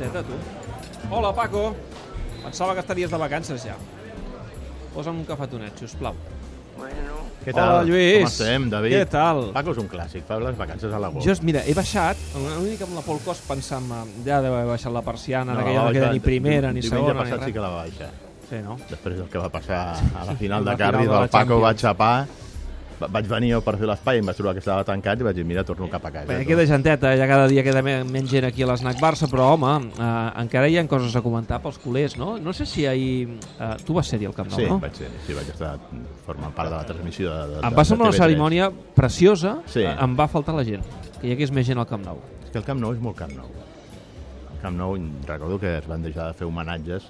janteta, tu. Hola, Paco. Pensava que estaries de vacances ja. Posa'm un cafetonet, sisplau. Bueno, Què tal? Hola, Lluís. Com estem, David? Què tal? Paco és un clàssic, fa les vacances a l'agost. Jo, mira, he baixat, una mica amb la Pol Cos pensant, ja deu haver baixat la persiana, no, aquella no queda ni primera ni diumenge segona. passat ni sí que la va baixar. Sí, no? Després del que va passar a la final La de final Cardiff, de la el Paco va xapar, vaig venir per fer l'espai, em vaig trobar que estava tancat i vaig dir, mira, torno cap a casa. Bé, queda genteta, ja cada dia queda me- menys gent aquí a l'Snac Barça, però, home, eh, encara hi ha coses a comentar pels culers, no? No sé si ahir... Eh, tu vas ser-hi al Camp Nou, Sí, no? vaig ser, sí, vaig estar formant part de la transmissió de, de, Em va semblar una TV3. cerimònia preciosa, Sí. eh, em va faltar la gent, que hi hagués més gent al Camp Nou. És que el Camp Nou és molt Camp Nou. El Camp Nou, recordo que es van deixar de fer homenatges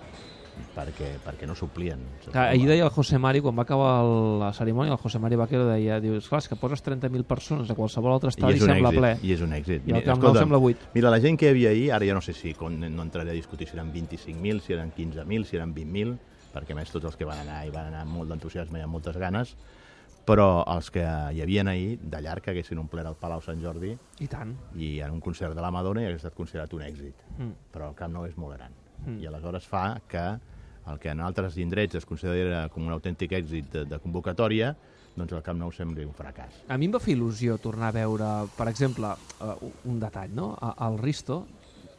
perquè, perquè no s'omplien. Clar, ahir deia el José Mari, quan va acabar la cerimònia, el José Mari Vaquero deia, diu, esclar, és que poses 30.000 persones a qualsevol altre I estadi un sembla èxit, ple. I és un èxit. I el Mira, Camp Nou sembla buit. Mira, la gent que hi havia ahir, ara ja no sé si con- no entraré a discutir si eren 25.000, si eren 15.000, si eren 20.000, perquè més tots els que van anar hi van anar amb molt d'entusiasme i amb moltes ganes, però els que hi havien ahir, de llarg que haguessin omplert el Palau Sant Jordi I tant. i en un concert de la Madonna hi hagués estat considerat un èxit. Mm. Però el Camp Nou és molt gran. Mm. I aleshores fa que el que en altres indrets es considera com un autèntic èxit de, de convocatòria, doncs el Camp Nou sembli un fracàs. A mi em va fer il·lusió tornar a veure, per exemple, uh, un detall, no? El Risto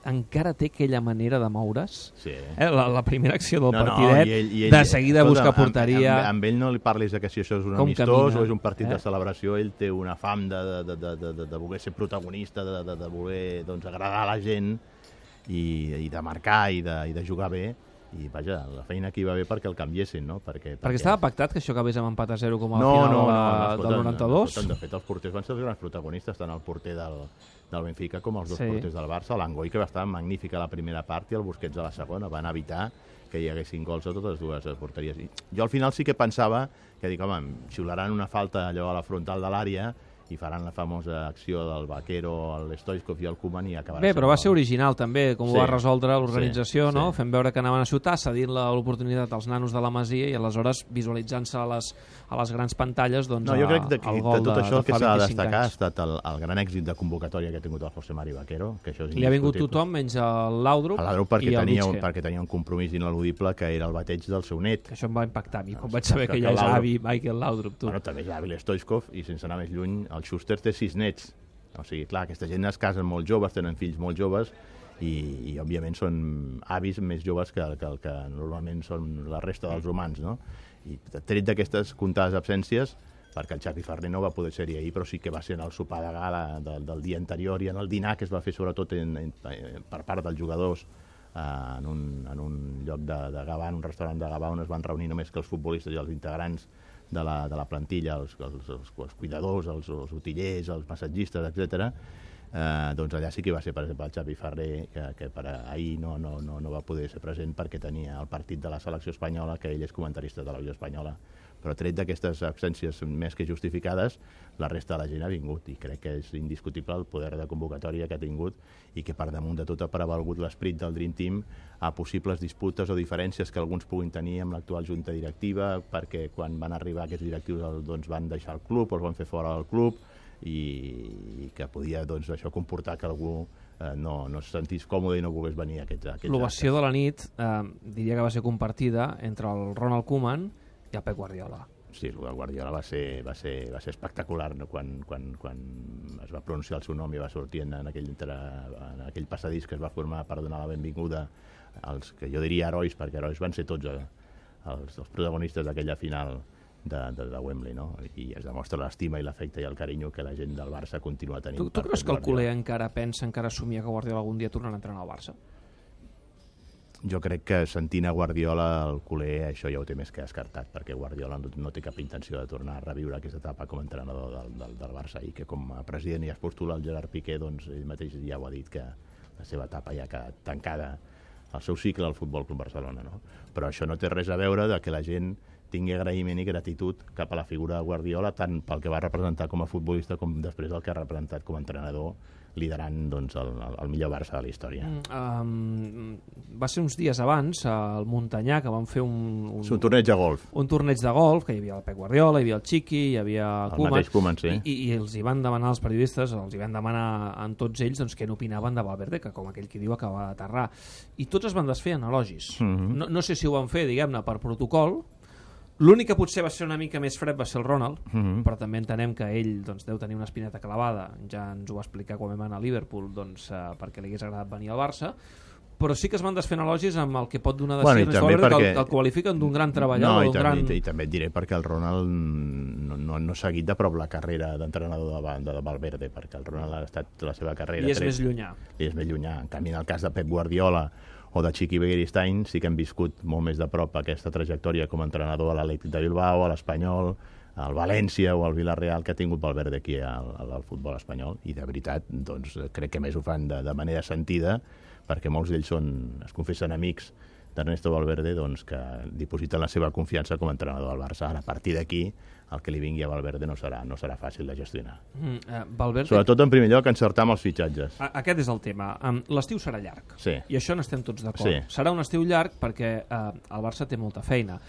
encara té aquella manera de moure's. Sí. Eh? La, la primera acció del No, no, partidet, i ell- i ell- de seguida escolta, buscar amb- porteria... Amb, amb, ell no li parlis de que si això és un Com amistós camina, o és un partit eh? de celebració, ell té una fam de, de, de, de, de, de, de voler ser protagonista, de, de, de voler doncs, agradar a la gent i, i de marcar i de, i de jugar bé i vaja, la feina aquí va bé perquè el canviessin, no? Perquè, Perquè estava pactat que això acabés amb empat a 0 com a no, final no, de, no, del escolta, 92. escolta, de fet, els porters van ser els grans protagonistes, tant el porter del, del Benfica com els dos Sí. porters del Barça. L'Angoi, que va estar magnífica a la primera part, i el Busquets a la segona. Van evitar que hi haguessin gols a totes dues porteries. I jo al final sí que pensava que dic, home, xiularan una falta allò a la frontal de l'àrea i faran la famosa acció del Vaquero, el Stoichkov i el Koeman i acabarà Bé, però va ser original també, com Sí. ho va resoldre l'organització, Sí, no? sí. fent veure que anaven a xutar, cedint l'oportunitat als nanos de la Masia i aleshores visualitzant-se a, les, a les grans pantalles doncs, No, jo crec de, que, el de gol tot de, això de el que s'ha de 25 destacar ha anys. estat el, el gran èxit de convocatòria que ha tingut el José Mari Vaquero, que això és Li ha vingut tothom menys el Laudrup l'Adro i perquè, el tenia, un, perquè tenia un compromís ineludible que era el bateig del seu net. que això em va impactar a mi, quan Doncs, vaig saber que- que ja és Laudrup- avi Michael Laudrup. Tu. Bueno, també és hàbil Stoichkov i sense anar més lluny, el Schuster té sis nets. O sigui, clar, aquesta gent es casen molt joves, tenen fills molt joves i, i òbviament són avis més joves que, que el que normalment són la resta dels humans, no? I tret d'aquestes comptades absències, perquè el Xavi Ferrer no va poder ser-hi ahir, però sí que va ser en el sopar de gala del, del dia anterior i en el dinar que es va fer sobretot en, en, per part dels jugadors eh, en, un, en un lloc de, de Gavà, en un restaurant de Gavà on es van reunir només que els futbolistes i els integrants de la, de la plantilla, els, els, els, els cuidadors, els, els utillers, els massatgistes, etc. Eh, doncs allà sí que va ser, per exemple, el Xavi Ferrer, que, que per ahir no, no, no, no va poder ser present perquè tenia el partit de la selecció espanyola, que ell és comentarista de la televisió espanyola. Però tret d'aquestes absències més que justificades, la resta de la gent ha vingut i crec que és indiscutible el poder de convocatòria que ha tingut i que per damunt de tot ha prevalgut l'esperit del Dream Team a possibles disputes o diferències que alguns puguin tenir amb l'actual junta directiva perquè quan van arribar aquests directius doncs, van deixar el club o els van fer fora del club i, i que podia doncs, això comportar que algú eh, no, no se sentís còmode i no volgués venir a aquests, a aquests L'ovació de la nit eh, diria que va ser compartida entre el Ronald Koeman i el Pep Guardiola. Sí, el de Guardiola va ser, va ser, va ser espectacular no? quan, quan, quan es va pronunciar el seu nom i va sortir en, en, aquell, entre, en aquell passadís que es va formar per donar la benvinguda als que jo diria herois, perquè herois van ser tots eh, els, els protagonistes d'aquella final de, de, de Wembley, no? I es demostra l'estima i l'afecte i el carinyo que la gent del Barça continua tenint. Tu, tu creus que el culer encara pensa, encara somia que Guardiola algun dia tornarà a entrenar al Barça? Jo crec que sentint a Guardiola el culer això ja ho té més que descartat, perquè Guardiola no, no té cap intenció de tornar a reviure aquesta etapa com a entrenador del, del, del Barça i que com a president ja es postula el Gerard Piqué, doncs ell mateix ja ho ha dit que la seva etapa ja ha quedat tancada el seu cicle al Futbol Club Barcelona, no? Però això no té res a veure de que la gent tingui agraïment i gratitud cap a la figura de Guardiola, tant pel que va representar com a futbolista com després el que ha representat com a entrenador liderant doncs, el, el millor Barça de la història. Um, va ser uns dies abans al Muntanyà que van fer un, un, un torneig de golf. un torneig de golf, que hi havia el Pep Guardiola, hi havia el Chiqui, hi havia El Koeman, mateix Koeman, sí. i, i els hi van demanar als periodistes, els hi van demanar en tots ells doncs, què n'opinaven de Valverde, que com aquell qui diu acaba d'aterrar. I tots es van desfer en elogis. Mhm. no, no sé si ho van fer, diguem-ne, per protocol, L'únic que potser va ser una mica més fred va ser el Ronald, Mhm. però també entenem que ell doncs, deu tenir una espineta clavada, ja ens ho va explicar quan vam anar a Liverpool, doncs, eh, perquè li hagués agradat venir al Barça, però sí que es van desfent elogis amb el que pot donar de Bueno, si i Ernest també Valverde, que, perquè- el, que el qualifiquen d'un gran treballador, No, i gran... i, i també et diré perquè el Ronald no, no, no ha seguit de prop la carrera d'entrenador de, Val- de Valverde, perquè el Ronald ha estat la seva carrera... I és tret- més llunyà. i és més llunyà. En canvi, en el cas de Pep Guardiola o de Chiqui Begiristain, sí que hem viscut molt més de prop aquesta trajectòria com a entrenador a l'Atlètic de Bilbao, a l'Espanyol, al València o al Villarreal que ha tingut Valverde aquí al, al, al futbol espanyol i de veritat doncs, crec que més ho fan de, de manera sentida perquè molts d'ells són, es confessen amics d'Ernesto Valverde doncs, que dipositen la seva confiança com a entrenador del Barça. Ara, a partir d'aquí, el que li vingui a Valverde no serà, no serà fàcil de gestionar. Mm, eh, Valverde, Sobretot, en primer lloc, encertar amb els fitxatges. A- Aquest és el tema. Em, L'estiu serà llarg. Sí. I això n'estem tots d'acord. Sí. Serà un estiu llarg perquè eh, el Barça té molta feina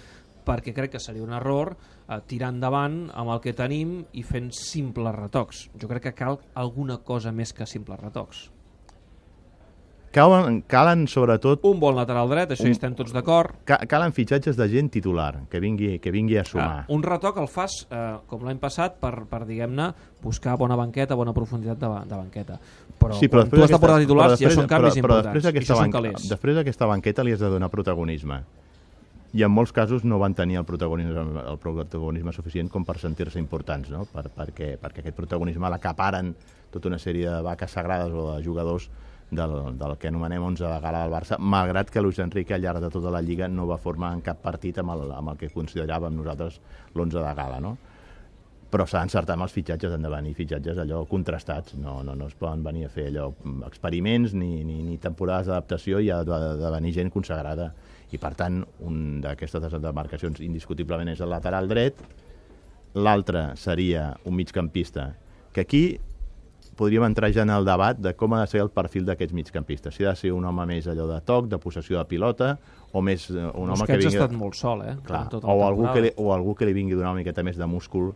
perquè crec que seria un error eh, tirar endavant amb el que tenim i fent simples retocs. Jo crec que cal alguna cosa més que simples retocs. Calen, calen sobretot, Un bon lateral dret, això hi estem tots d'acord. ca, calen fitxatges de gent titular, que vingui, que vingui a sumar. Uh, un retoc el fas, eh, com l'any passat, per, per diguem-ne, buscar bona banqueta, bona profunditat de, de banqueta. Però, sí, però quan tu has de portar titulars però ja són canvis però, però importants. després I d'aquesta això són banca, calés. després d'aquesta banqueta li has de donar protagonisme. I en molts casos no van tenir el protagonisme, el protagonisme suficient com per sentir-se importants, no? per, perquè, perquè aquest protagonisme l'acaparen tota una sèrie de vaques sagrades o de jugadors del, del que anomenem 11 de gala del Barça, malgrat que Luis Enrique al llarg de tota la Lliga no va formar en cap partit amb el, amb el que consideràvem nosaltres l'11 de gala. No? però s'ha d'encertar amb els fitxatges, han de venir fitxatges allò contrastats, no, no, no es poden venir a fer allò experiments ni, ni, ni temporades d'adaptació i ha de, de venir gent consagrada i per tant un d'aquestes demarcacions indiscutiblement és el lateral dret l'altre seria un migcampista que aquí podríem entrar ja en el debat de com ha de ser el perfil d'aquests migcampistes. Si ha de ser un home més allò de toc, de possessió de pilota, o més eh, un home que Busquets vingui... ha estat molt sol, eh? Clar, la o, algú que li, o algú que li vingui donar una miqueta més de múscul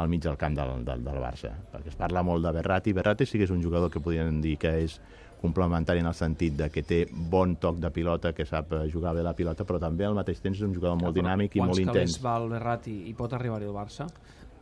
al mig del camp del, del, del Barça. Perquè es parla molt de Berratti. Berratti sí que és un jugador que podríem dir que és complementari en el sentit de que té bon toc de pilota, que sap eh, jugar bé la pilota, però també al mateix temps és un jugador molt dinàmic i molt Quants intens. calés va el Berratti i pot arribar-hi al Barça?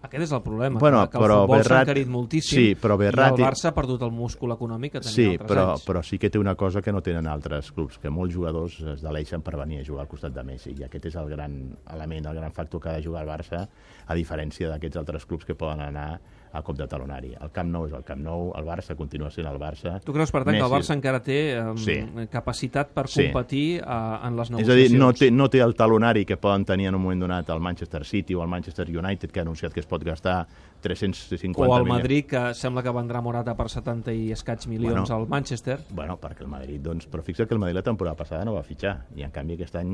Aquest és el problema, Bueno, que, el futbol s'ha encarit moltíssim sí, però Berratti- i el Barça ha perdut el múscul econòmic que tenia Sí, altres però, anys. però sí que té una cosa que no tenen altres clubs, que molts jugadors es deleixen per venir a jugar al costat de Messi, i aquest és el gran element, el gran factor que ha de jugar el Barça, a diferència d'aquests altres clubs que poden anar a cop de talonari. El Camp Nou és el Camp Nou, el Barça continua sent el Barça. Tu creus, per tant, que el Messi- Barça encara té um, Sí. capacitat per Sí. competir uh, en les És a negociacions? dir, no té, no té el talonari que poden tenir en un moment donat el Manchester City o el Manchester United, que ha anunciat que es pot gastar 350 o el milions. Madrid, que sembla que vendrà Morata per 70 i escaig milions Bueno. al Manchester. Bueno, perquè el Madrid, doncs, però fixa't que el Madrid la temporada passada no va fitxar, i en canvi aquest any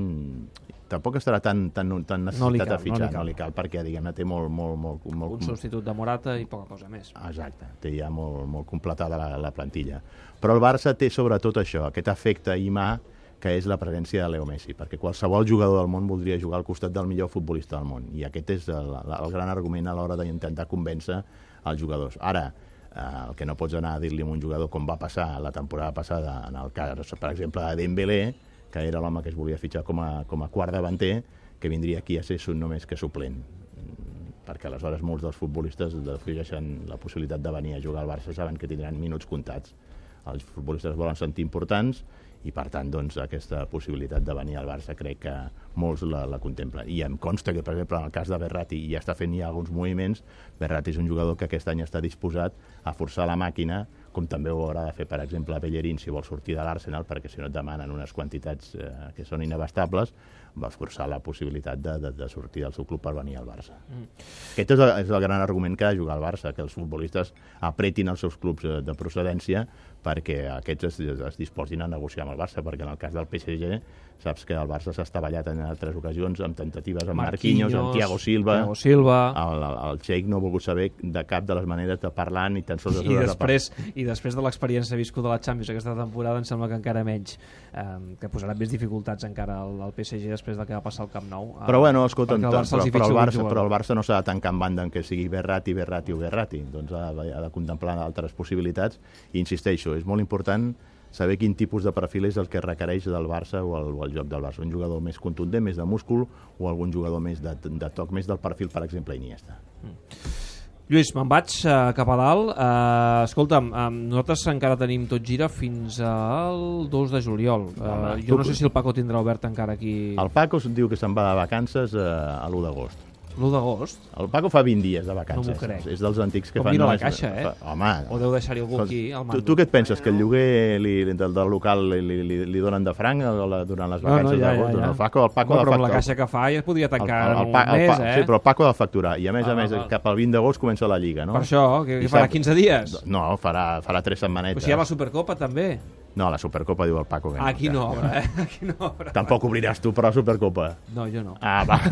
tampoc estarà tan, tan, tan necessitat No cal, de fitxar, no li cal. no li cal, perquè, diguem-ne, té molt, molt, molt, molt, Un substitut de Morata i poca cosa més. Exacte, té ja molt, molt completada la, la plantilla. Però el Barça té sobretot això, aquest efecte imà que és la presència de Leo Messi, perquè qualsevol jugador del món voldria jugar al costat del millor futbolista del món, i aquest és el, el gran argument a l'hora d'intentar convèncer els jugadors. Ara, eh, el que no pots anar a dir-li a un jugador com va passar la temporada passada en el cas, per exemple, de Dembélé, que era l'home que es volia fitxar com a, com a quart davanter, que vindria aquí a ser només que suplent perquè aleshores molts dels futbolistes defugeixen la possibilitat de venir a jugar al Barça saben que tindran minuts comptats. Els futbolistes es volen sentir importants i per tant doncs, aquesta possibilitat de venir al Barça crec que molts la, la contemplen. I em consta que, per exemple, en el cas de Berratti ja està fent ja alguns moviments, Berratti és un jugador que aquest any està disposat a forçar la màquina, com també ho haurà de fer, per exemple, Bellerín si vol sortir de l'Arsenal, perquè si no et demanen unes quantitats eh, que són inabastables, va forçar la possibilitat de, de, de sortir del seu club per venir al Barça. Mm. Aquest és el, és el gran argument que ha de jugar al Barça, que els futbolistes apretin els seus clubs eh, de procedència perquè aquests es, es disposin a negociar amb el Barça, perquè en el cas del PSG Saps que el Barça s'ha estavellat en tres ocasions amb tentatives amb Marquinhos, Marquinhos, amb Thiago Silva. Thiago Silva. El, el, el Sheik no ha volgut saber de cap de les maneres de parlar ni tan sols de I de després, I després de l'experiència viscuda a la Champions aquesta temporada em sembla que encara menys eh, que posarà més dificultats encara al, al PSG després del que va passar al Camp Nou eh, Però bueno, escolta, perquè però, el Barça però, fixa el Barça, però el Barça no s'ha de tancar en banda en què sigui Berrati, Berrati o Berrati. Doncs ha, de- ha de contemplar altres possibilitats. I insisteixo, és molt important saber quin tipus de perfil és el que requereix del Barça o el, o el joc del Barça. Un jugador més contundent, més de múscul, o algun jugador més de, de toc, més del perfil, per exemple, Iniesta. Lluís, me'n vaig uh, cap a dalt. Uh, escolta'm, um, nosaltres encara tenim tot gira fins al 2 de juliol. Uh, Home, jo no sé si el Paco tindrà obert encara aquí El Paco diu que se'n va de vacances eh, a l'1 d'agost. L'1 d'agost. El Paco fa 20 dies de vacances. No m'ho crec. És dels antics que Com fan... mira la caixa, eh? Fa, home, O deu deixar-hi algú aquí al tu, mando. tu què et penses? Que el lloguer li, del, del local li, li, li, li donen de franc o la, durant les No, no, vacances ja, ja, d'agost? ja. El Paco, el Paco Home, de però amb la caixa que fa ja es podria tancar el, el, un pa- el, mes, pa- eh? Sí, però el Paco ha de facturar. I a més Ah, a més, val. cap al 20 d'agost comença la Lliga, no? Per això, que, que farà sap- 15 dies. No, farà, farà 3 setmanetes. Però si hi ha la Supercopa també. No, la Supercopa diu el Paco. Que Aquí que- no obre, eh? Aquí no obre. Tampoc obriràs tu per la Supercopa. No, jo no. Ah, va.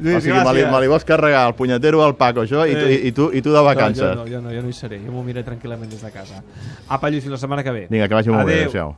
Lluís, o sigui, me li, me li vols carregar el punyetero al Paco, això, i tu, i, i tu, i tu de vacances. No, jo no, jo no, jo no hi seré. Jo m'ho miré tranquil·lament des de casa. Apa, Lluís, fins la setmana que ve. Vinga, que vagi molt bé. Adéu. Adéu.